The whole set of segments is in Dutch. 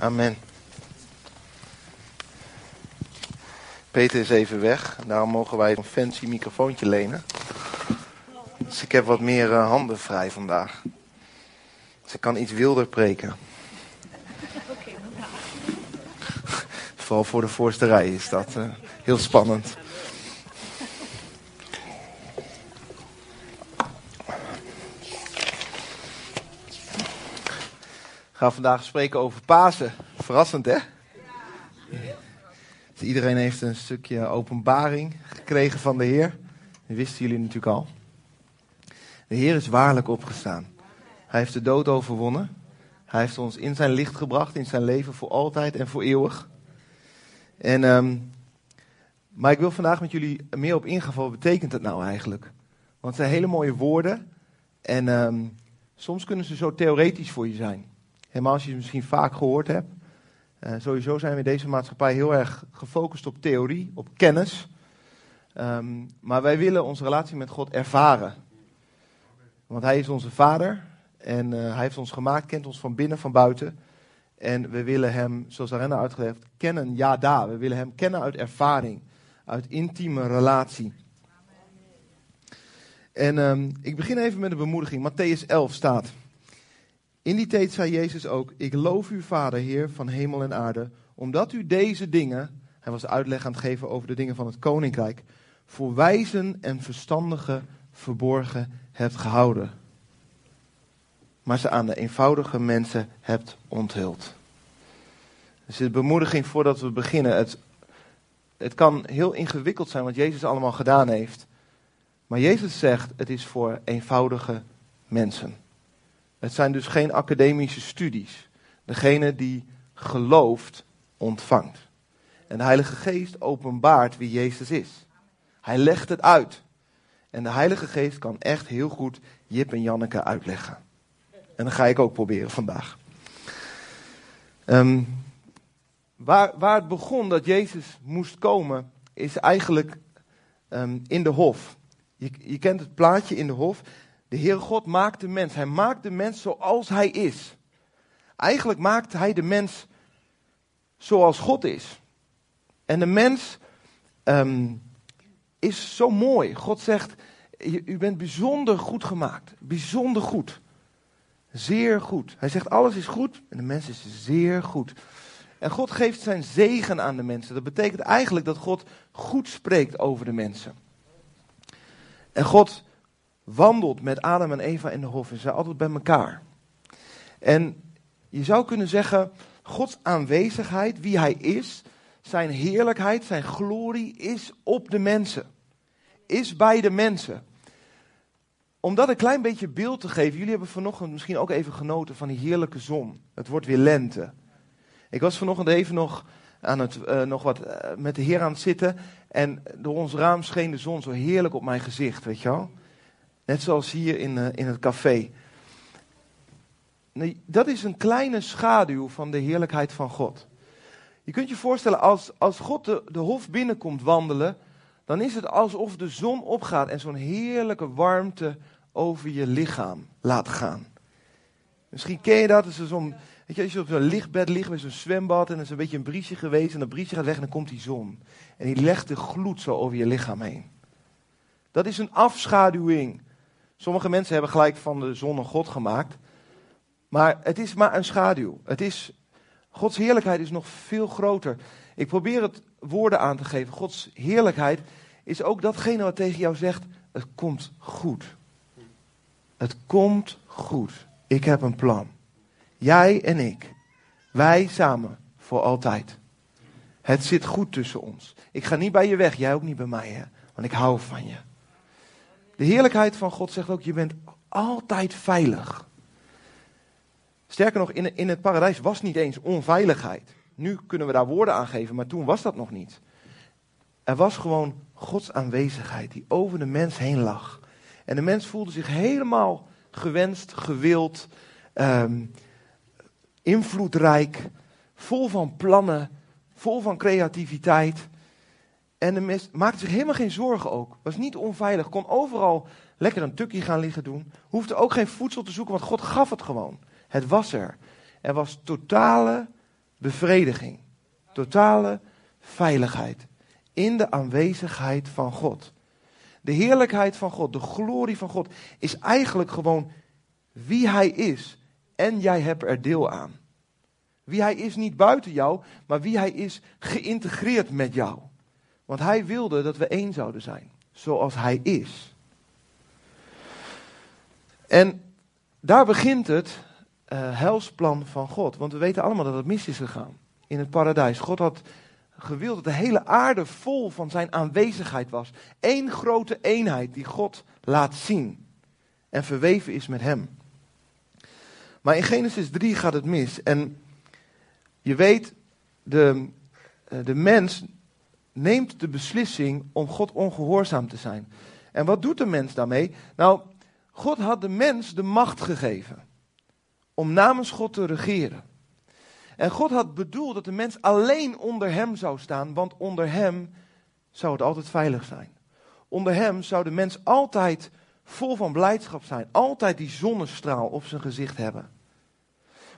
Amen. Peter is even weg. Daarom mogen wij een fancy microfoontje lenen. Dus ik heb wat meer eh, handen vrij vandaag. Ze kan iets wilder preken. Vooral voor de voorste rij is dat uh, heel spannend. Ga vandaag spreken over Pasen. Verrassend, hè? Dus iedereen heeft een stukje openbaring gekregen van de Heer. Dat wisten jullie natuurlijk al. De Heer is waarlijk opgestaan. Hij heeft de dood overwonnen. Hij heeft ons in zijn licht gebracht, in zijn leven voor altijd en voor eeuwig. En, um, maar ik wil vandaag met jullie meer op ingaan wat betekent het nou eigenlijk? Want het zijn hele mooie woorden. En um, soms kunnen ze zo theoretisch voor je zijn. Helemaal als je het misschien vaak gehoord hebt. Uh, sowieso zijn we in deze maatschappij heel erg gefocust op theorie, op kennis. Um, maar wij willen onze relatie met God ervaren. Want Hij is onze Vader en uh, Hij heeft ons gemaakt, kent ons van binnen, van buiten. En we willen Hem, zoals Arena uitgelegd, kennen, ja da. We willen Hem kennen uit ervaring, uit intieme relatie. En um, ik begin even met een bemoediging. Matthäus 11 staat. In die tijd zei Jezus ook: Ik loof u, Vader, Heer van hemel en aarde, omdat u deze dingen, hij was uitleg aan het geven over de dingen van het koninkrijk, voor wijzen en verstandigen verborgen hebt gehouden. Maar ze aan de eenvoudige mensen hebt onthuld. Dus de bemoediging voordat we beginnen. Het, het kan heel ingewikkeld zijn wat Jezus allemaal gedaan heeft. Maar Jezus zegt: het is voor eenvoudige mensen. Het zijn dus geen academische studies. Degene die gelooft, ontvangt. En de Heilige Geest openbaart wie Jezus is. Hij legt het uit. En de Heilige Geest kan echt heel goed Jip en Janneke uitleggen. En dat ga ik ook proberen vandaag. Um, waar, waar het begon dat Jezus moest komen, is eigenlijk um, in de hof. Je, je kent het plaatje in de hof. De Heere God maakt de mens. Hij maakt de mens zoals hij is. Eigenlijk maakt hij de mens zoals God is. En de mens um, is zo mooi. God zegt, u bent bijzonder goed gemaakt. Bijzonder goed. Zeer goed. Hij zegt, alles is goed en de mens is zeer goed. En God geeft zijn zegen aan de mensen. Dat betekent eigenlijk dat God goed spreekt over de mensen. En God wandelt met Adam en Eva in de hof. Ze zijn altijd bij elkaar. En je zou kunnen zeggen, Gods aanwezigheid, wie hij is, zijn heerlijkheid, zijn glorie is op de mensen. Is bij de mensen. Om dat een klein beetje beeld te geven, jullie hebben vanochtend misschien ook even genoten van die heerlijke zon. Het wordt weer lente. Ik was vanochtend even nog, aan het, uh, nog wat uh, met de Heer aan het zitten. En door ons raam scheen de zon zo heerlijk op mijn gezicht, weet je wel. Net zoals hier in, uh, in het café. Nee, dat is een kleine schaduw van de heerlijkheid van God. Je kunt je voorstellen, als, als God de, de hof binnenkomt wandelen, dan is het alsof de zon opgaat en zo'n heerlijke warmte over je lichaam laat gaan. Misschien ken je dat, als, zo'n, weet je op zo'n lichtbed ligt met zo'n zwembad en er is een beetje een briesje geweest en dat briesje gaat weg en dan komt die zon. En die legt de gloed zo over je lichaam heen. Dat is een afschaduwing Sommige mensen hebben gelijk van de zon een God gemaakt. Maar het is maar een schaduw. Het is, Gods heerlijkheid is nog veel groter. Ik probeer het woorden aan te geven. Gods heerlijkheid is ook datgene wat tegen jou zegt: het komt goed. Het komt goed. Ik heb een plan. Jij en ik. Wij samen voor altijd. Het zit goed tussen ons. Ik ga niet bij je weg, jij ook niet bij mij, hè? want ik hou van je. De heerlijkheid van God zegt ook, je bent altijd veilig. Sterker nog, in, in het paradijs was niet eens onveiligheid. Nu kunnen we daar woorden aan geven, maar toen was dat nog niet. Er was gewoon Gods aanwezigheid die over de mens heen lag. En de mens voelde zich helemaal gewenst, gewild, um, invloedrijk, vol van plannen, vol van creativiteit. En de mens maakte zich helemaal geen zorgen ook. Was niet onveilig. Kon overal lekker een tukje gaan liggen doen. Hoefde ook geen voedsel te zoeken, want God gaf het gewoon. Het was er. Er was totale bevrediging, totale veiligheid in de aanwezigheid van God. De heerlijkheid van God, de glorie van God is eigenlijk gewoon wie Hij is en jij hebt er deel aan. Wie Hij is niet buiten jou, maar wie Hij is geïntegreerd met jou. Want Hij wilde dat we één zouden zijn, zoals Hij is. En daar begint het uh, helsplan van God. Want we weten allemaal dat het mis is gegaan in het paradijs. God had gewild dat de hele aarde vol van zijn aanwezigheid was. Eén grote eenheid die God laat zien en verweven is met hem. Maar in Genesis 3 gaat het mis. En je weet, de, eh, de mens neemt de beslissing om God ongehoorzaam te zijn. En wat doet de mens daarmee? Nou, God had de mens de macht gegeven om namens God te regeren. En God had bedoeld dat de mens alleen onder hem zou staan, want onder hem zou het altijd veilig zijn. Onder hem zou de mens altijd vol van blijdschap zijn, altijd die zonnestraal op zijn gezicht hebben.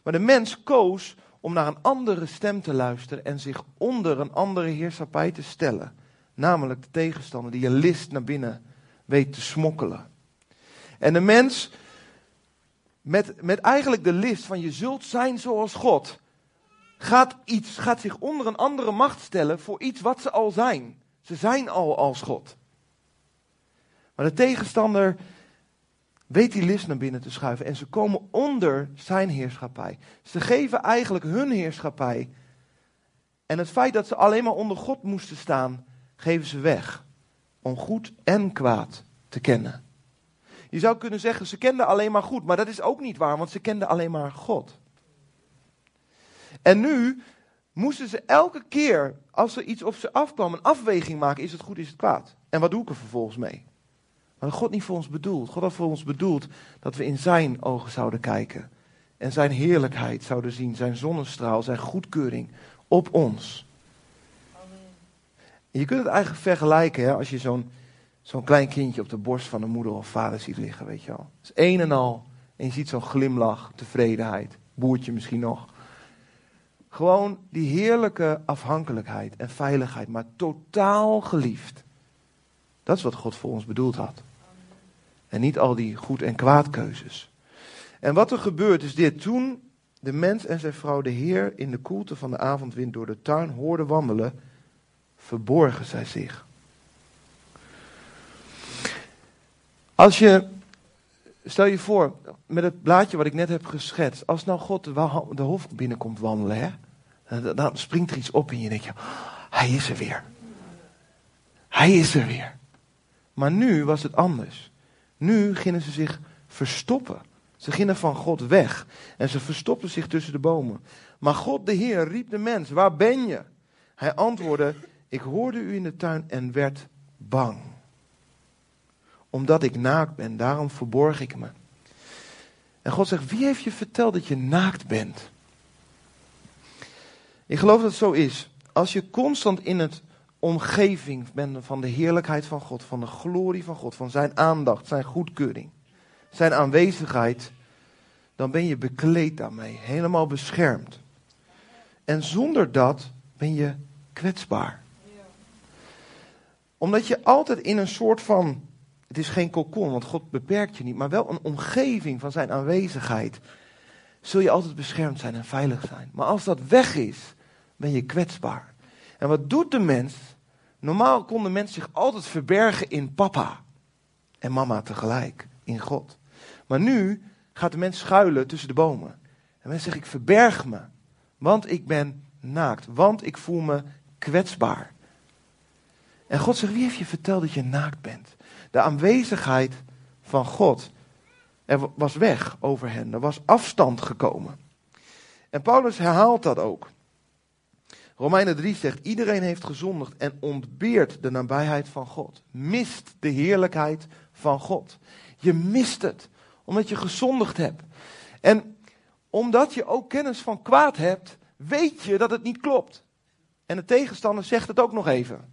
Maar de mens koos om naar een andere stem te luisteren en zich onder een andere heerschappij te stellen. Namelijk de tegenstander die je list naar binnen weet te smokkelen. En de mens, met, met eigenlijk de list van je zult zijn zoals God, gaat, iets, gaat zich onder een andere macht stellen voor iets wat ze al zijn. Ze zijn al als God. Maar de tegenstander weet die list naar binnen te schuiven en ze komen onder zijn heerschappij. Ze geven eigenlijk hun heerschappij. En het feit dat ze alleen maar onder God moesten staan, geven ze weg. Om goed en kwaad te kennen. Je zou kunnen zeggen, ze kenden alleen maar goed, maar dat is ook niet waar, want ze kenden alleen maar God. En nu moesten ze elke keer, als er iets op ze afkwam, een afweging maken: is het goed, is het kwaad? En wat doe ik er vervolgens mee? Maar God niet voor ons bedoeld. God had voor ons bedoeld dat we in zijn ogen zouden kijken. En zijn heerlijkheid zouden zien, zijn zonnestraal, zijn goedkeuring op ons. Je kunt het eigenlijk vergelijken hè, als je zo'n zo'n klein kindje op de borst van een moeder of vader ziet liggen, weet je wel. Het is een en al. En je ziet zo'n glimlach, tevredenheid, boertje misschien nog. Gewoon die heerlijke afhankelijkheid en veiligheid, maar totaal geliefd. Dat is wat God voor ons bedoeld had. En niet al die goed- en kwaadkeuzes. En wat er gebeurt is dit. Toen de mens en zijn vrouw de Heer in de koelte van de avondwind door de tuin hoorden wandelen, verborgen zij zich. Als je, stel je voor, met het blaadje wat ik net heb geschetst, als nou God de hof binnenkomt wandelen, hè, dan springt er iets op in je en denk je, hij is er weer. Hij is er weer. Maar nu was het anders. Nu gingen ze zich verstoppen. Ze gingen van God weg en ze verstopten zich tussen de bomen. Maar God de Heer riep de mens, waar ben je? Hij antwoordde, ik hoorde u in de tuin en werd bang. Omdat ik naakt ben, daarom verborg ik me. En God zegt, wie heeft je verteld dat je naakt bent? Ik geloof dat het zo is. Als je constant in het omgeving bent van de heerlijkheid van God, van de glorie van God, van zijn aandacht, zijn goedkeuring, zijn aanwezigheid, dan ben je bekleed daarmee, helemaal beschermd. En zonder dat ben je kwetsbaar. Omdat je altijd in een soort van, het is geen kokon, want God beperkt je niet, maar wel een omgeving van zijn aanwezigheid, zul je altijd beschermd zijn en veilig zijn. Maar als dat weg is, ben je kwetsbaar. En wat doet de mens? Normaal kon de mens zich altijd verbergen in papa en mama tegelijk, in God. Maar nu gaat de mens schuilen tussen de bomen. En mensen zegt, ik verberg me, want ik ben naakt, want ik voel me kwetsbaar. En God zegt, wie heeft je verteld dat je naakt bent? De aanwezigheid van God er was weg over hen, er was afstand gekomen. En Paulus herhaalt dat ook. Romeinen 3 zegt, iedereen heeft gezondigd en ontbeert de nabijheid van God. Mist de heerlijkheid van God. Je mist het, omdat je gezondigd hebt. En omdat je ook kennis van kwaad hebt, weet je dat het niet klopt. En de tegenstander zegt het ook nog even.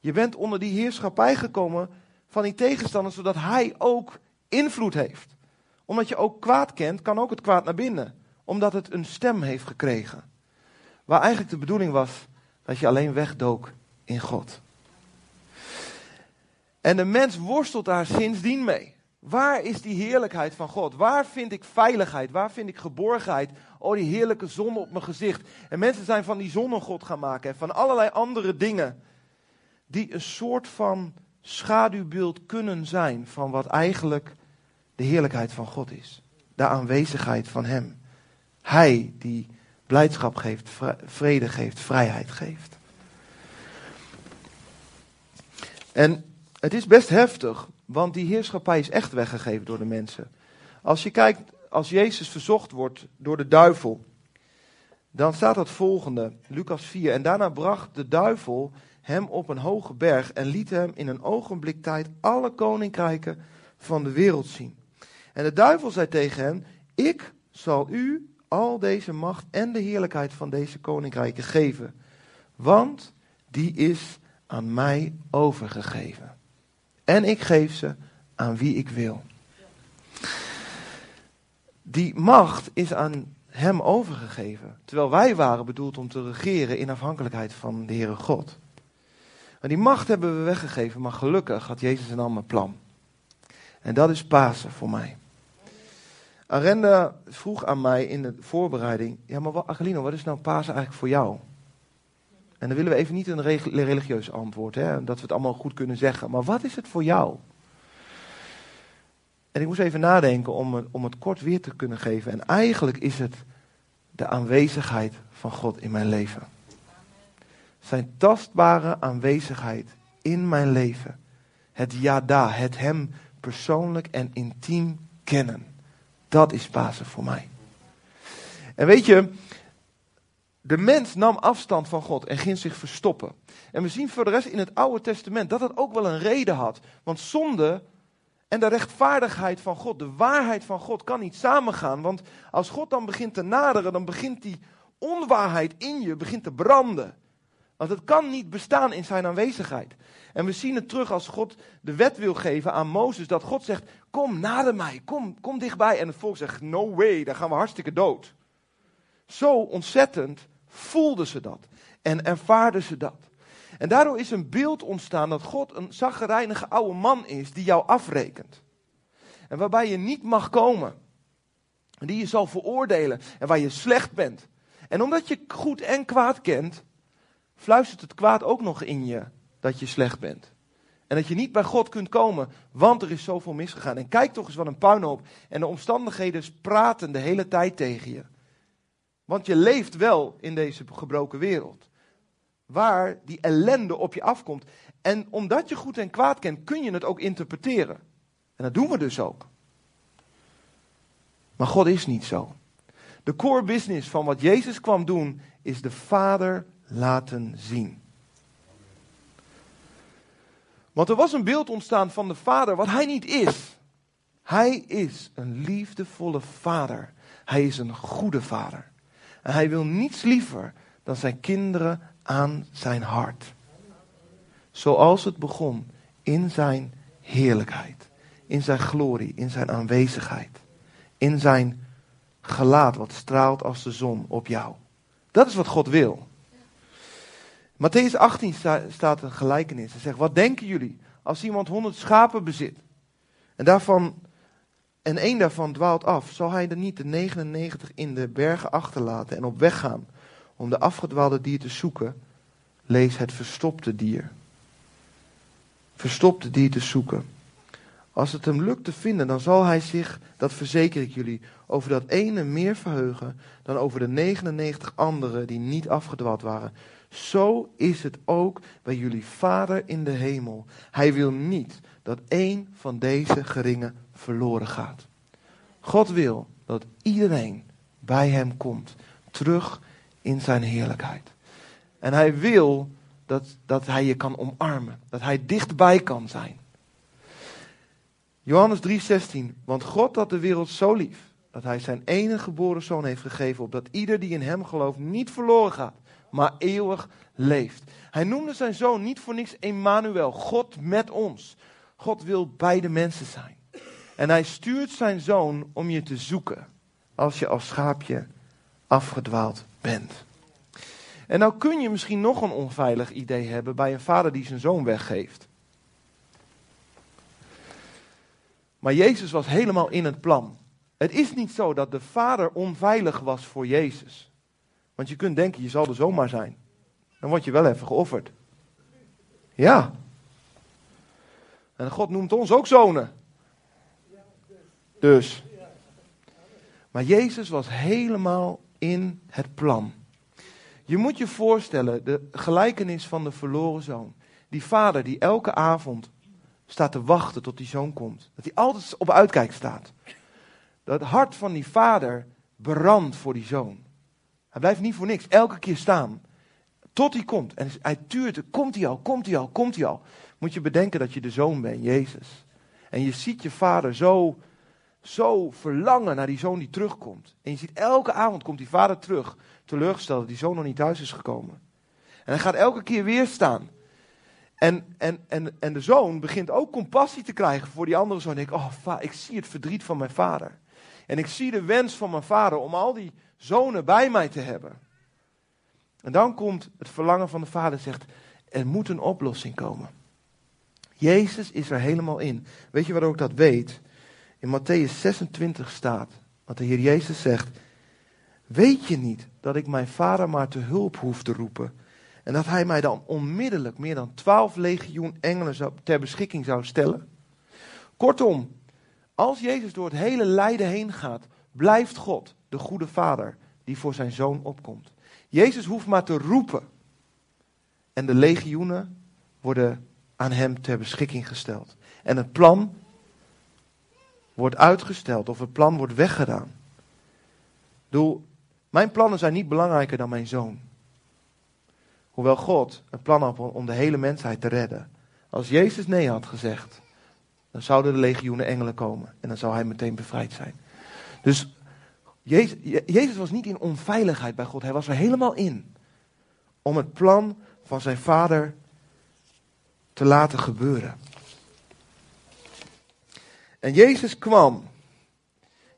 Je bent onder die heerschappij gekomen van die tegenstander, zodat hij ook invloed heeft. Omdat je ook kwaad kent, kan ook het kwaad naar binnen. Omdat het een stem heeft gekregen. Waar eigenlijk de bedoeling was dat je alleen wegdook in God. En de mens worstelt daar sindsdien mee. Waar is die heerlijkheid van God? Waar vind ik veiligheid? Waar vind ik geborgenheid? Oh, die heerlijke zon op mijn gezicht. En mensen zijn van die zon een God gaan maken. En van allerlei andere dingen. Die een soort van schaduwbeeld kunnen zijn van wat eigenlijk de heerlijkheid van God is. De aanwezigheid van Hem. Hij die blijdschap geeft, vrede geeft, vrijheid geeft. En het is best heftig, want die heerschappij is echt weggegeven door de mensen. Als je kijkt, als Jezus verzocht wordt door de duivel, dan staat het volgende, Lucas 4. En daarna bracht de duivel hem op een hoge berg en liet hem in een ogenblik tijd alle koninkrijken van de wereld zien. En de duivel zei tegen hem: Ik zal u al deze macht en de heerlijkheid van deze koninkrijken geven, want die is aan mij overgegeven. En ik geef ze aan wie ik wil. Die macht is aan hem overgegeven, terwijl wij waren bedoeld om te regeren in afhankelijkheid van de Heere God. Maar die macht hebben we weggegeven, maar gelukkig had Jezus een ander plan. En dat is Pasen voor mij. Arenda vroeg aan mij in de voorbereiding: Ja, maar Agelino, wat is nou Pasen eigenlijk voor jou? En dan willen we even niet een religieus antwoord, hè, dat we het allemaal goed kunnen zeggen. Maar wat is het voor jou? En ik moest even nadenken om het, om het kort weer te kunnen geven. En eigenlijk is het de aanwezigheid van God in mijn leven. Zijn tastbare aanwezigheid in mijn leven. Het yada, het hem persoonlijk en intiem kennen. Dat is Pasen voor mij. En weet je, de mens nam afstand van God en ging zich verstoppen. En we zien voor de rest in het Oude Testament dat dat ook wel een reden had. Want zonde en de rechtvaardigheid van God, de waarheid van God, kan niet samengaan. Want als God dan begint te naderen, dan begint die onwaarheid in je begint te branden. Want het kan niet bestaan in zijn aanwezigheid. En we zien het terug als God de wet wil geven aan Mozes. Dat God zegt, kom nader mij, kom, kom dichtbij. En het volk zegt, no way, daar gaan we hartstikke dood. Zo ontzettend voelden ze dat. En ervaarden ze dat. En daardoor is een beeld ontstaan dat God een zaggerijnige oude man is die jou afrekent. En waarbij je niet mag komen. En die je zal veroordelen en waar je slecht bent. En omdat je goed en kwaad kent, fluistert het kwaad ook nog in je dat je slecht bent. En dat je niet bij God kunt komen, want er is zoveel misgegaan. En kijk toch eens wat een puinhoop. En de omstandigheden praten de hele tijd tegen je. Want je leeft wel in deze gebroken wereld. Waar die ellende op je afkomt. En omdat je goed en kwaad kent, kun je het ook interpreteren. En dat doen we dus ook. Maar God is niet zo. De core business van wat Jezus kwam doen, is de Vader laten zien. Want er was een beeld ontstaan van de Vader wat hij niet is. Hij is een liefdevolle Vader. Hij is een goede Vader. En hij wil niets liever dan zijn kinderen aan zijn hart. Zoals het begon in zijn heerlijkheid, in zijn glorie, in zijn aanwezigheid, in zijn gelaat wat straalt als de zon op jou. Dat is wat God wil. Matthäus 18 staat een gelijkenis. Hij zegt, wat denken jullie als iemand honderd schapen bezit en daarvan en één daarvan dwaalt af, zal hij er niet de 99 in de bergen achterlaten en op weg gaan om de afgedwaalde dier te zoeken? Lees het verstopte dier. Verstopte dier te zoeken. Als het hem lukt te vinden, dan zal hij zich, dat verzeker ik jullie, over dat ene meer verheugen dan over de 99 andere die niet afgedwaald waren. Zo is het ook bij jullie Vader in de hemel. Hij wil niet dat één van deze geringe verloren gaat. God wil dat iedereen bij hem komt, terug in zijn heerlijkheid. En hij wil dat, dat hij je kan omarmen, dat hij dichtbij kan zijn. Johannes 3:16, want God had de wereld zo lief, dat hij zijn enige geboren zoon heeft gegeven, opdat ieder die in hem gelooft niet verloren gaat, maar eeuwig leeft. Hij noemde zijn zoon niet voor niks Emmanuel, God met ons. God wil bij de mensen zijn. En hij stuurt zijn zoon om je te zoeken als je als schaapje afgedwaald bent. En nou kun je misschien nog een onveilig idee hebben bij een vader die zijn zoon weggeeft. Maar Jezus was helemaal in het plan. Het is niet zo dat de vader onveilig was voor Jezus. Want je kunt denken, je zal er zomaar zijn. Dan word je wel even geofferd. Ja. En God noemt ons ook zonen. Dus. Maar Jezus was helemaal in het plan. Je moet je voorstellen, de gelijkenis van de verloren zoon. Die vader die elke avond staat te wachten tot die zoon komt. Dat hij altijd op uitkijk staat. Dat hart van die vader brandt voor die zoon. Hij blijft niet voor niks elke keer staan. Tot hij komt. En hij tuurt, komt hij al, komt hij al, komt hij al. Moet je bedenken dat je de zoon bent, Jezus. En je ziet je vader zo, zo verlangen naar die zoon die terugkomt. En je ziet elke avond komt die vader terug. Teleurgesteld dat die zoon nog niet thuis is gekomen. En hij gaat elke keer weer staan. En, en, en, en de zoon begint ook compassie te krijgen voor die andere zoon. Ik, oh, ik zie het verdriet van mijn vader. En ik zie de wens van mijn vader om al die zonen bij mij te hebben. En dan komt het verlangen van de vader zegt, er moet een oplossing komen. Jezus is er helemaal in. Weet je waarom ik dat weet? In Matthäus 26 staat, wat de Heer Jezus zegt, weet je niet dat ik mijn vader maar te hulp hoef te roepen en dat hij mij dan onmiddellijk meer dan twaalf legioen engelen ter beschikking zou stellen? Kortom, als Jezus door het hele lijden heen gaat, blijft God de goede vader die voor zijn zoon opkomt. Jezus hoeft maar te roepen. En de legioenen worden aan hem ter beschikking gesteld. En het plan wordt uitgesteld of het plan wordt weggedaan. Doel, mijn plannen zijn niet belangrijker dan mijn zoon. Hoewel God een plan had om de hele mensheid te redden. Als Jezus nee had gezegd, dan zouden de legioenen engelen komen. En dan zou hij meteen bevrijd zijn. Dus Jezus, was niet in onveiligheid bij God. Hij was er helemaal in. Om het plan van zijn vader te laten gebeuren. En Jezus kwam.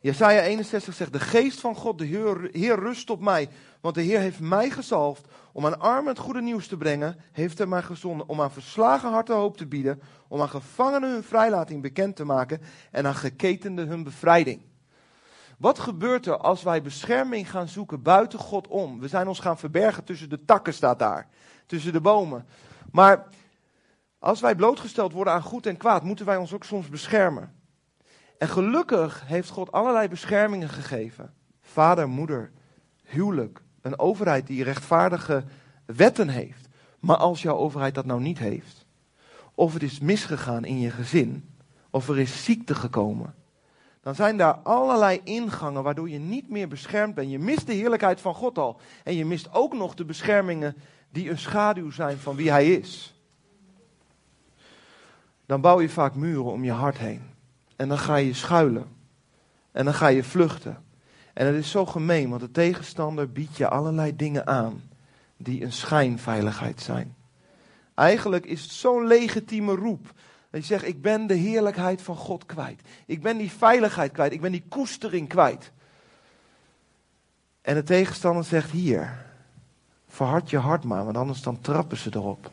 Jesaja 61 zegt, de geest van God, de Heer, Heer rust op mij. Want de Heer heeft mij gezalfd om aan armen het goede nieuws te brengen. Heeft hij mij gezonden om aan verslagen harten hoop te bieden. Om aan gevangenen hun vrijlating bekend te maken. En aan geketenden hun bevrijding. Wat gebeurt er als wij bescherming gaan zoeken buiten God om? We zijn ons gaan verbergen tussen de takken, staat daar. Tussen de bomen. Maar als wij blootgesteld worden aan goed en kwaad, moeten wij ons ook soms beschermen. En gelukkig heeft God allerlei beschermingen gegeven. Vader, moeder, huwelijk, een overheid die rechtvaardige wetten heeft. Maar als jouw overheid dat nou niet heeft, of het is misgegaan in je gezin, of er is ziekte gekomen, dan zijn daar allerlei ingangen waardoor je niet meer beschermd bent. Je mist de heerlijkheid van God al. En je mist ook nog de beschermingen die een schaduw zijn van wie Hij is. Dan bouw je vaak muren om je hart heen. En dan ga je schuilen. En dan ga je vluchten. En het is zo gemeen, want de tegenstander biedt je allerlei dingen aan die een schijnveiligheid zijn. Eigenlijk is het zo'n legitieme roep dat je zegt, ik ben de heerlijkheid van God kwijt. Ik ben die veiligheid kwijt. Ik ben die koestering kwijt. En de tegenstander zegt, hier, verhard je hart maar, want anders dan trappen ze erop.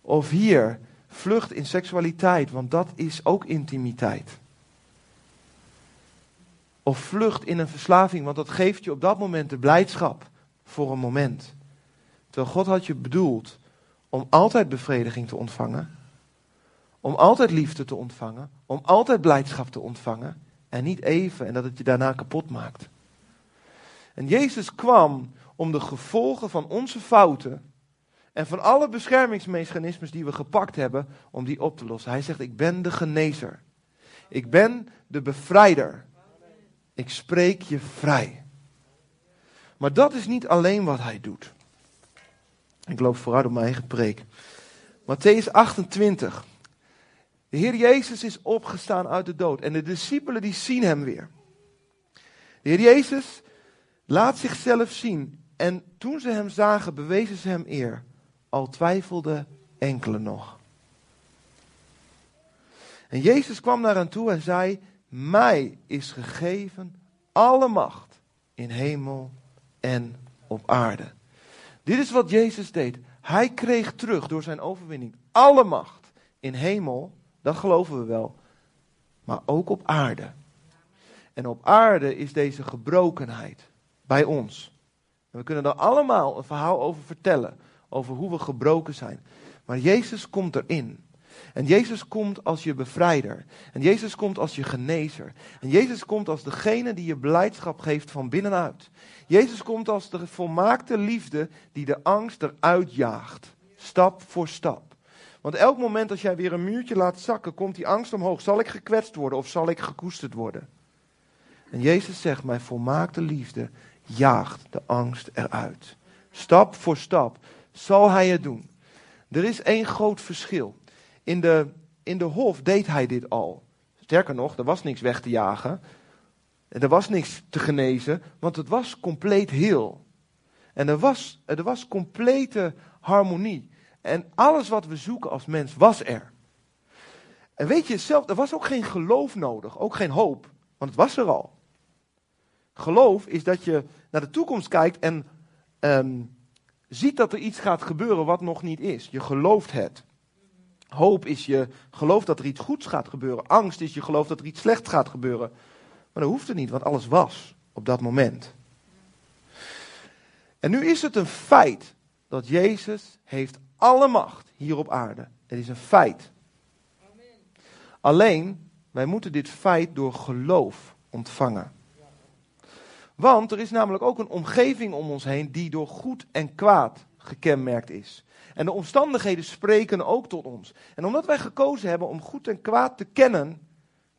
Of hier, vlucht in seksualiteit, want dat is ook intimiteit. Of vlucht in een verslaving, want dat geeft je op dat moment de blijdschap voor een moment. Terwijl God had je bedoeld om altijd bevrediging te ontvangen om altijd liefde te ontvangen, om altijd blijdschap te ontvangen en niet even en dat het je daarna kapot maakt. En Jezus kwam om de gevolgen van onze fouten en van alle beschermingsmechanismes die we gepakt hebben, om die op te lossen. Hij zegt, ik ben de genezer. Ik ben de bevrijder. Ik spreek je vrij. Maar dat is niet alleen wat hij doet. Ik loop vooruit op mijn eigen preek. Matthäus 28. De Heer Jezus is opgestaan uit de dood en de discipelen die zien hem weer. De Heer Jezus laat zichzelf zien en toen ze hem zagen bewezen ze hem eer, al twijfelden enkele nog. En Jezus kwam naar hen toe en zei, mij is gegeven alle macht in hemel en op aarde. De Dit is wat Jezus deed. Hij kreeg terug door zijn overwinning alle macht in hemel, dat geloven we wel, maar ook op aarde. En op aarde is deze gebrokenheid bij ons. En we kunnen er allemaal een verhaal over vertellen, over hoe we gebroken zijn. Maar Jezus komt erin. En Jezus komt als je bevrijder. En Jezus komt als je genezer. En Jezus komt als degene die je blijdschap geeft van binnenuit. Jezus komt als de volmaakte liefde die de angst eruit jaagt. Stap voor stap. Want elk moment als jij weer een muurtje laat zakken, komt die angst omhoog. Zal ik gekwetst worden of zal ik gekoesterd worden? En Jezus zegt, mijn volmaakte liefde jaagt de angst eruit. Stap voor stap zal hij het doen. Er is één groot verschil. In de, in de hof deed hij dit al. Sterker nog, er was niks weg te jagen. Er was niks te genezen, want het was compleet heel. En er was, er was complete harmonie. En alles wat we zoeken als mens was er. En weet je zelf, er was ook geen geloof nodig, ook geen hoop, want het was er al. Geloof is dat je naar de toekomst kijkt en ehm, ziet dat er iets gaat gebeuren wat nog niet is. Je gelooft het. Hoop is je geloof dat er iets goeds gaat gebeuren. Angst is je geloof dat er iets slechts gaat gebeuren. Maar dat hoeft er niet, want alles was op dat moment. En nu is het een feit dat Jezus heeft alle macht hier op aarde. Het is een feit. Alleen, wij moeten dit feit door geloof ontvangen. Want er is namelijk ook een omgeving om ons heen die door goed en kwaad gekenmerkt is. En de omstandigheden spreken ook tot ons. En omdat wij gekozen hebben om goed en kwaad te kennen,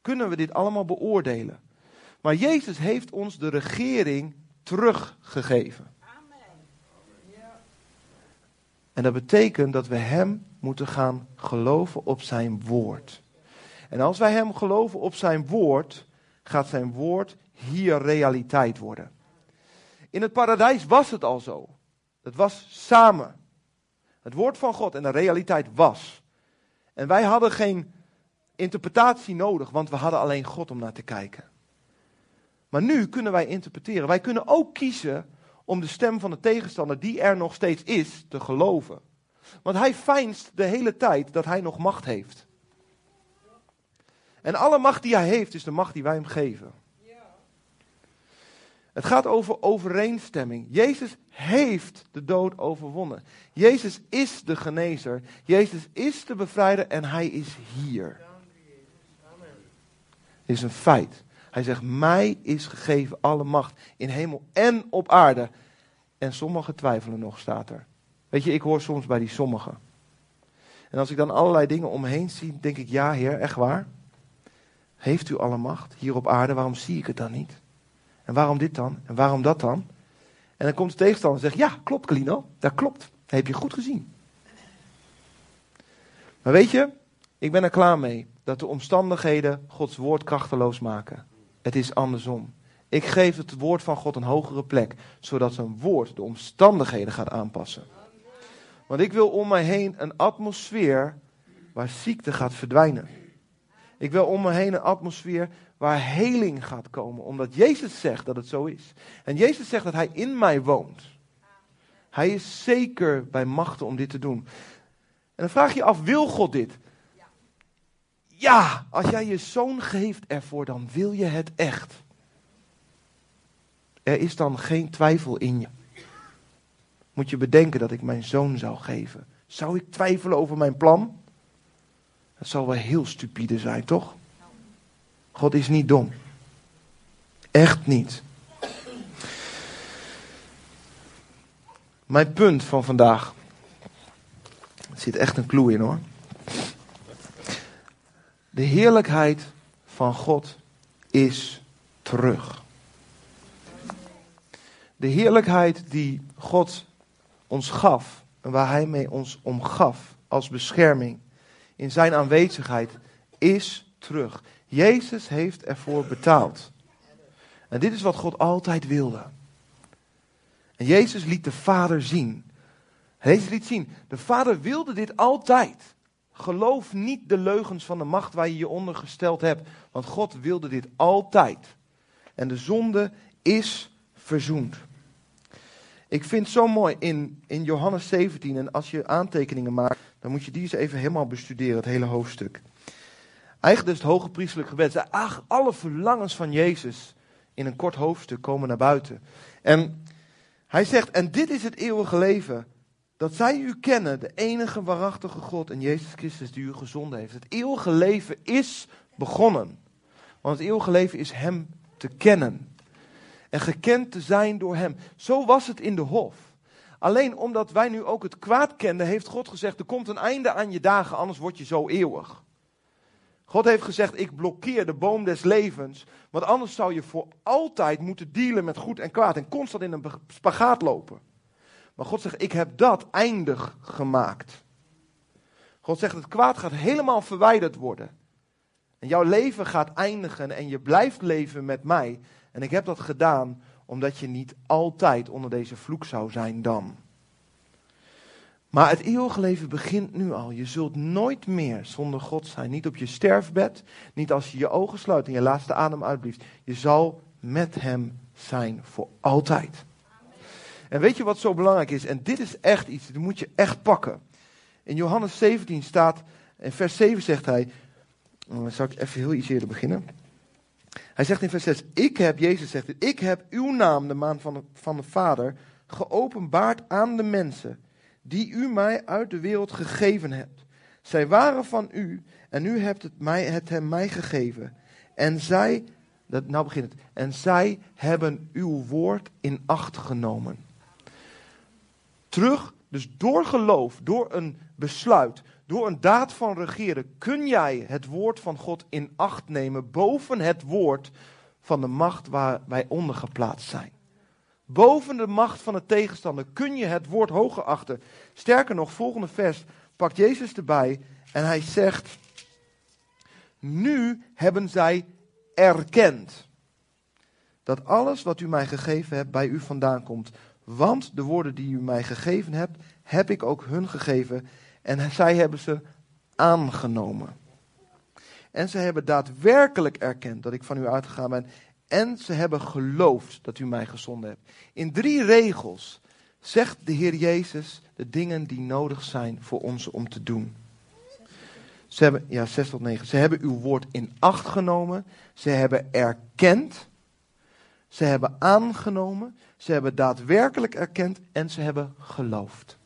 kunnen we dit allemaal beoordelen. Maar Jezus heeft ons de regering teruggegeven. En dat betekent dat we Hem moeten gaan geloven op Zijn woord. En als wij Hem geloven op Zijn woord, gaat Zijn woord hier realiteit worden. In het paradijs was het al zo. Het was samen. Het woord van God en de realiteit was. En wij hadden geen interpretatie nodig, want we hadden alleen God om naar te kijken. Maar nu kunnen wij interpreteren. Wij kunnen ook kiezen om de stem van de tegenstander, die er nog steeds is, te geloven. Want hij fijnst de hele tijd dat hij nog macht heeft. En alle macht die hij heeft, is de macht die wij hem geven. Het gaat over overeenstemming. Jezus heeft de dood overwonnen. Jezus is de genezer. Jezus is de bevrijder en hij is hier. Het is een feit. Hij zegt, mij is gegeven alle macht in hemel en op aarde. En sommigen twijfelen nog, staat er. Weet je, ik hoor soms bij die sommigen. En als ik dan allerlei dingen omheen zie, denk ik, ja heer, echt waar? Heeft u alle macht hier op aarde, waarom zie ik het dan niet? En waarom dit dan? En waarom dat dan? En dan komt de tegenstander en zegt, ja, klopt Kalino, dat klopt. Dat heb je goed gezien. Maar weet je, ik ben er klaar mee dat de omstandigheden Gods woord krachteloos maken. Het is andersom. Ik geef het woord van God een hogere plek, zodat zijn woord de omstandigheden gaat aanpassen. Want ik wil om mij heen een atmosfeer waar ziekte gaat verdwijnen. Ik wil om me heen een atmosfeer waar heling gaat komen, omdat Jezus zegt dat het zo is. En Jezus zegt dat Hij in mij woont. Hij is zeker bij machten om dit te doen. En dan vraag je af, wil God dit? Ja, als jij je zoon geeft ervoor, dan wil je het echt. Er is dan geen twijfel in je. Moet je bedenken dat ik mijn zoon zou geven. Zou ik twijfelen over mijn plan? Dat zal wel heel stupide zijn, toch? God is niet dom. Echt niet. Mijn punt van vandaag. Er zit echt een clue in hoor. De heerlijkheid van God is terug. De heerlijkheid die God ons gaf en waar Hij mee ons omgaf als bescherming in Zijn aanwezigheid is terug. Jezus heeft ervoor betaald. En dit is wat God altijd wilde. En Jezus liet de Vader zien. Jezus liet zien, de Vader wilde dit altijd. Geloof niet de leugens van de macht waar je je onder gesteld hebt, want God wilde dit altijd. En de zonde is verzoend. Ik vind het zo mooi in, in Johannes 17, en als je aantekeningen maakt, dan moet je die eens even helemaal bestuderen, het hele hoofdstuk. Eigenlijk is het hoge priestelijk gebed. Ach, alle verlangens van Jezus in een kort hoofdstuk komen naar buiten. En hij zegt, en dit is het eeuwige leven, dat zij u kennen, de enige waarachtige God en Jezus Christus die u gezonden heeft. Het eeuwige leven is begonnen. Want het eeuwige leven is Hem te kennen. En gekend te zijn door Hem. Zo was het in de hof. Alleen omdat wij nu ook het kwaad kenden, heeft God gezegd: er komt een einde aan je dagen, anders word je zo eeuwig. God heeft gezegd: ik blokkeer de boom des levens, want anders zou je voor altijd moeten dealen met goed en kwaad en constant in een spagaat lopen. Maar God zegt: ik heb dat eindig gemaakt. God zegt: het kwaad gaat helemaal verwijderd worden. En jouw leven gaat eindigen en je blijft leven met mij. En ik heb dat gedaan omdat je niet altijd onder deze vloek zou zijn dan. Maar het eeuwige leven begint nu al. Je zult nooit meer zonder God zijn. Niet op je sterfbed, niet als je je ogen sluit en je laatste adem uitblieft. Je zal met Hem zijn voor altijd. En weet je wat zo belangrijk is? En dit is echt iets, dat moet je echt pakken. In Johannes 17 staat, in vers 7 zegt hij, dan zal ik even heel iets eerder beginnen. Hij zegt in vers 6, ik heb, Jezus zegt het, ik heb uw naam, de naam van de, van de Vader, geopenbaard aan de mensen die u mij uit de wereld gegeven hebt. Zij waren van u en u hebt het, mij, het hem mij gegeven. En zij, dat, nou begint het, en zij hebben uw woord in acht genomen. Terug, dus door geloof, door een besluit, door een daad van regeren, kun jij het woord van God in acht nemen boven het woord van de macht waar wij onder geplaatst zijn. Boven de macht van de tegenstander kun je het woord hoger achten. Sterker nog, volgende vers pakt Jezus erbij en hij zegt: Nu hebben zij erkend dat alles wat u mij gegeven hebt bij u vandaan komt. Want de woorden die u mij gegeven hebt, heb ik ook hun gegeven en zij hebben ze aangenomen. En ze hebben daadwerkelijk erkend dat ik van u uitgegaan ben en ze hebben geloofd dat u mij gezonden hebt. In drie regels zegt de Heer Jezus de dingen die nodig zijn voor ons om te doen. Ze hebben, ja, 6 tot 9. Ze hebben uw woord in acht genomen. Ze hebben erkend. Ze hebben aangenomen. Ze hebben daadwerkelijk erkend. En ze hebben geloofd.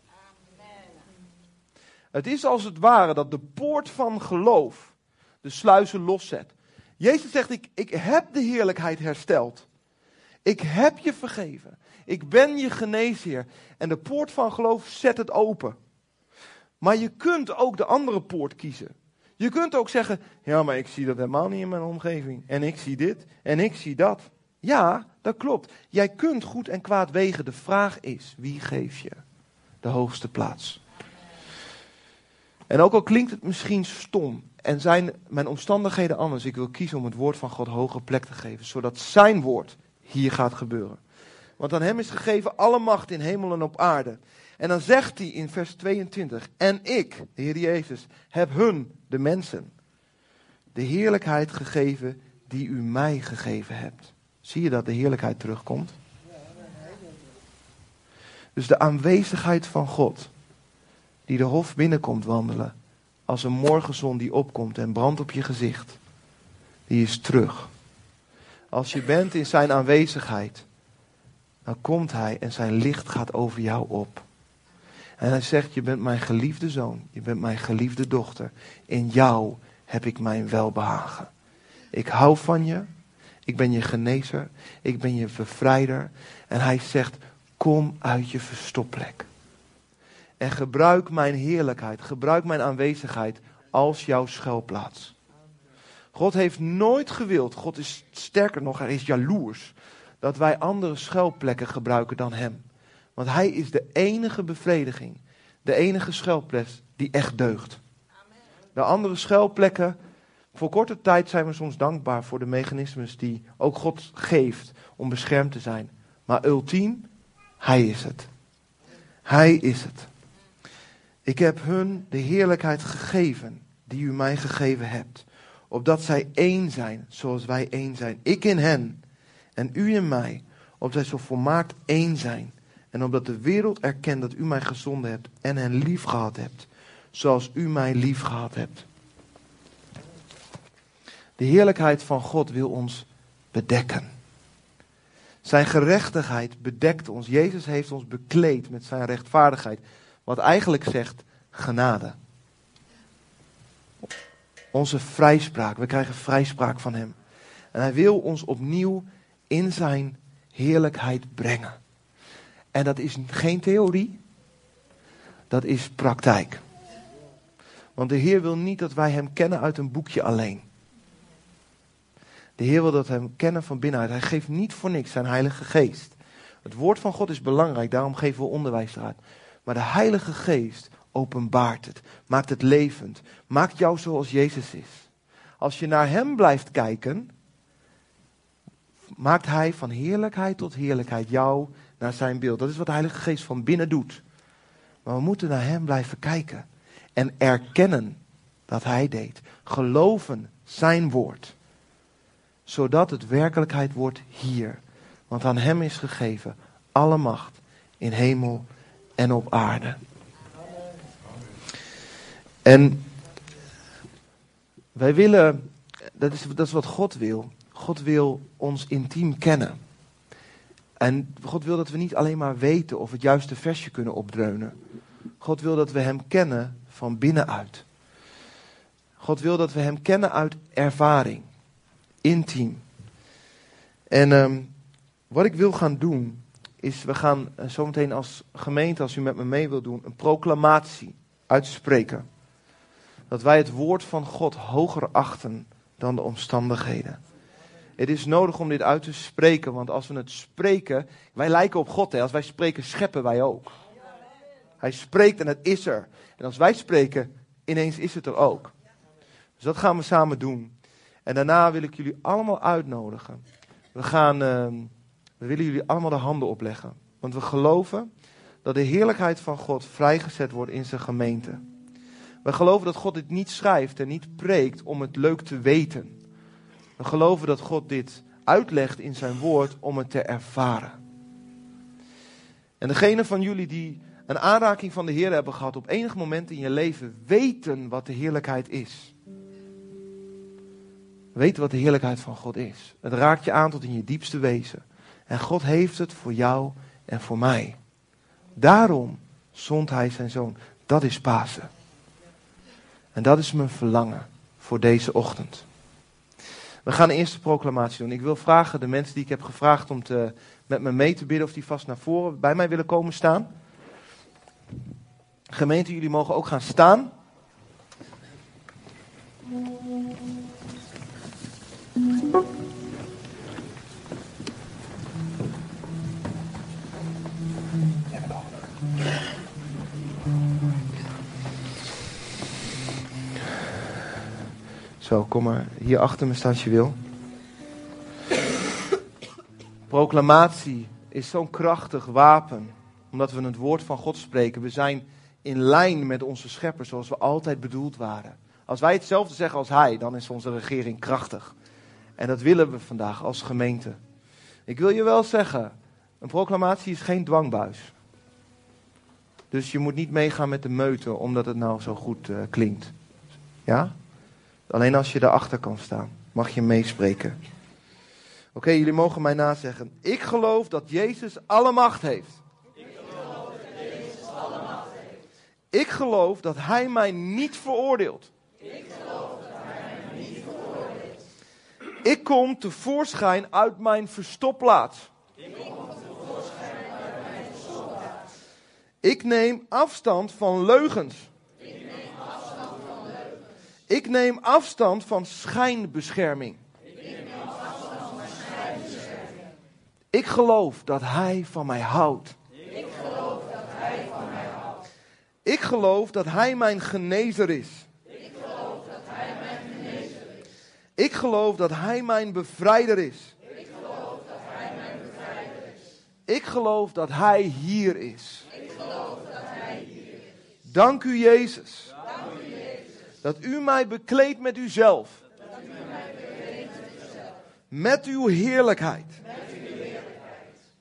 Het is als het ware dat de poort van geloof de sluizen loszet. Jezus zegt, ik, ik heb de heerlijkheid hersteld. Ik heb je vergeven. Ik ben je geneesheer. En de poort van geloof zet het open. Maar je kunt ook de andere poort kiezen. Je kunt ook zeggen, ja, maar ik zie dat helemaal niet in mijn omgeving. En ik zie dit en ik zie dat. Ja, dat klopt. Jij kunt goed en kwaad wegen. De vraag is, wie geef je de hoogste plaats? En ook al klinkt het misschien stom, en zijn mijn omstandigheden anders. Ik wil kiezen om het woord van God hoge plek te geven, zodat zijn woord hier gaat gebeuren. Want aan hem is gegeven alle macht in hemel en op aarde. En dan zegt hij in vers 22, en ik, de Heer Jezus, heb hun, de mensen, de heerlijkheid gegeven die u mij gegeven hebt. Zie je dat de heerlijkheid terugkomt? Dus de aanwezigheid van God, die de hof binnenkomt wandelen, als een morgenzon die opkomt en brandt op je gezicht. Die is terug. Als je bent in zijn aanwezigheid, dan komt hij en zijn licht gaat over jou op. En hij zegt, je bent mijn geliefde zoon, je bent mijn geliefde dochter. In jou heb ik mijn welbehagen. Ik hou van je, ik ben je genezer, ik ben je bevrijder. En hij zegt, kom uit je verstopplek. En gebruik mijn heerlijkheid, gebruik mijn aanwezigheid als jouw schuilplaats. God heeft nooit gewild, God is sterker nog, hij is jaloers, dat wij andere schuilplekken gebruiken dan Hem. Want Hij is de enige bevrediging, de enige schuilplek die echt deugt. De andere schuilplekken, voor korte tijd zijn we soms dankbaar voor de mechanismes die ook God geeft om beschermd te zijn. Maar ultiem, Hij is het. Hij is het. Ik heb hun de heerlijkheid gegeven die u mij gegeven hebt, opdat zij één zijn zoals wij één zijn. Ik in hen en u in mij, opdat zij zo volmaakt één zijn. En opdat de wereld erkent dat u mij gezonden hebt en hen lief gehad hebt, zoals u mij lief gehad hebt. De heerlijkheid van God wil ons bedekken. Zijn gerechtigheid bedekt ons. Jezus heeft ons bekleed met zijn rechtvaardigheid. Wat eigenlijk zegt genade. Onze vrijspraak. We krijgen vrijspraak van hem. En hij wil ons opnieuw in zijn heerlijkheid brengen. En dat is geen theorie. Dat is praktijk. Want de Heer wil niet dat wij hem kennen uit een boekje alleen. De Heer wil dat hem kennen van binnenuit. Hij geeft niet voor niks zijn Heilige Geest. Het woord van God is belangrijk, daarom geven we onderwijs eruit. Maar de Heilige Geest openbaart het, maakt het levend, maakt jou zoals Jezus is. Als je naar Hem blijft kijken, maakt Hij van heerlijkheid tot heerlijkheid jou naar zijn beeld. Dat is wat de Heilige Geest van binnen doet. Maar we moeten naar Hem blijven kijken en erkennen dat Hij deed. Geloven Zijn woord zodat het werkelijkheid wordt hier. Want aan Hem is gegeven alle macht in hemel en op aarde. En wij willen, dat is, dat is wat God wil. God wil ons intiem kennen. En God wil dat we niet alleen maar weten of het juiste versje kunnen opdreunen. God wil dat we Hem kennen van binnenuit. God wil dat we Hem kennen uit ervaring intiem. En um, wat ik wil gaan doen, is we gaan uh, zometeen als gemeente, als u met me mee wilt doen, een proclamatie uitspreken. Dat wij het woord van God hoger achten dan de omstandigheden. Het is nodig om dit uit te spreken, want als we het spreken, wij lijken op God. Hè? Als wij spreken, scheppen wij ook. Hij spreekt en het is er. En als wij spreken, ineens is het er ook. Dus dat gaan we samen doen. En daarna wil ik jullie allemaal uitnodigen. We, gaan, uh, we willen jullie allemaal de handen opleggen. Want we geloven dat de heerlijkheid van God vrijgezet wordt in zijn gemeente. We geloven dat God dit niet schrijft en niet preekt om het leuk te weten. We geloven dat God dit uitlegt in zijn woord om het te ervaren. En degene van jullie die een aanraking van de Heer hebben gehad op enig moment in je leven, weten wat de heerlijkheid is. Weet wat de heerlijkheid van God is. Het raakt je aan tot in je diepste wezen. En God heeft het voor jou en voor mij. Daarom zond hij zijn zoon. Dat is Pasen. En dat is mijn verlangen voor deze ochtend. We gaan de eerste proclamatie doen. Ik wil vragen de mensen die ik heb gevraagd om te, met me mee te bidden of die vast naar voren bij mij willen komen staan. Gemeente, jullie mogen ook gaan staan. Zo, kom maar hier achter me staan als je wil. Proclamatie is zo'n krachtig wapen, omdat we het woord van God spreken. We zijn in lijn met onze schepper zoals we altijd bedoeld waren. Als wij hetzelfde zeggen als hij, dan is onze regering krachtig. En dat willen we vandaag als gemeente. Ik wil je wel zeggen, een proclamatie is geen dwangbuis. Dus je moet niet meegaan met de meute omdat het nou zo goed uh, klinkt. Ja? Alleen als je erachter kan staan, mag je meespreken. Oké, jullie mogen mij nazeggen. Ik geloof dat Jezus alle macht heeft. Ik geloof dat Hij mij niet veroordeelt. Ik geloof dat Hij mij niet veroordeelt. Ik kom tevoorschijn uit mijn verstopplaats. Ik kom tevoorschijn uit mijn verstopplaats. Ik neem afstand van leugens. Ik neem afstand van schijnbescherming. Ik neem afstand van schijnbescherming. Ik geloof dat Hij van mij houdt. Ik geloof dat Hij van mij houdt. Ik geloof dat Hij mijn genezer is. Ik geloof dat Hij mijn genezer is. Ik geloof dat Hij mijn bevrijder is. Ik geloof dat Hij mijn bevrijder is. Ik geloof dat Hij hier is. Ik geloof dat Hij hier is. Dank u Jezus dat u mij bekleedt met uzelf. Met uw heerlijkheid.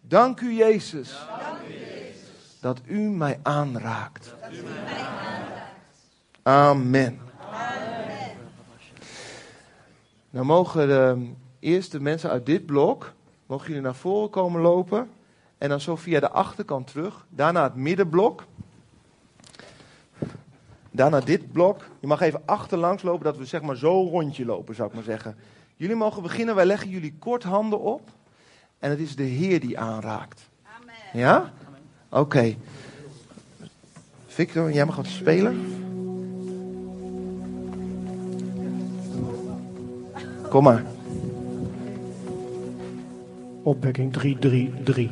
Dank u Jezus. dat u mij aanraakt. Amen. Nou mogen de eerste mensen uit dit blok, mogen jullie naar voren komen lopen. En dan zo via de achterkant terug. Daarna het middenblok. Daarna dit blok. Je mag even achterlangs lopen, dat we zeg maar zo rondje lopen, zou ik maar zeggen. Jullie mogen beginnen, wij leggen jullie kort handen op. En het is de Heer die aanraakt. Amen. Ja? Oké. Victor, jij mag wat spelen. Kom maar. Opwekking 3, 3, 3.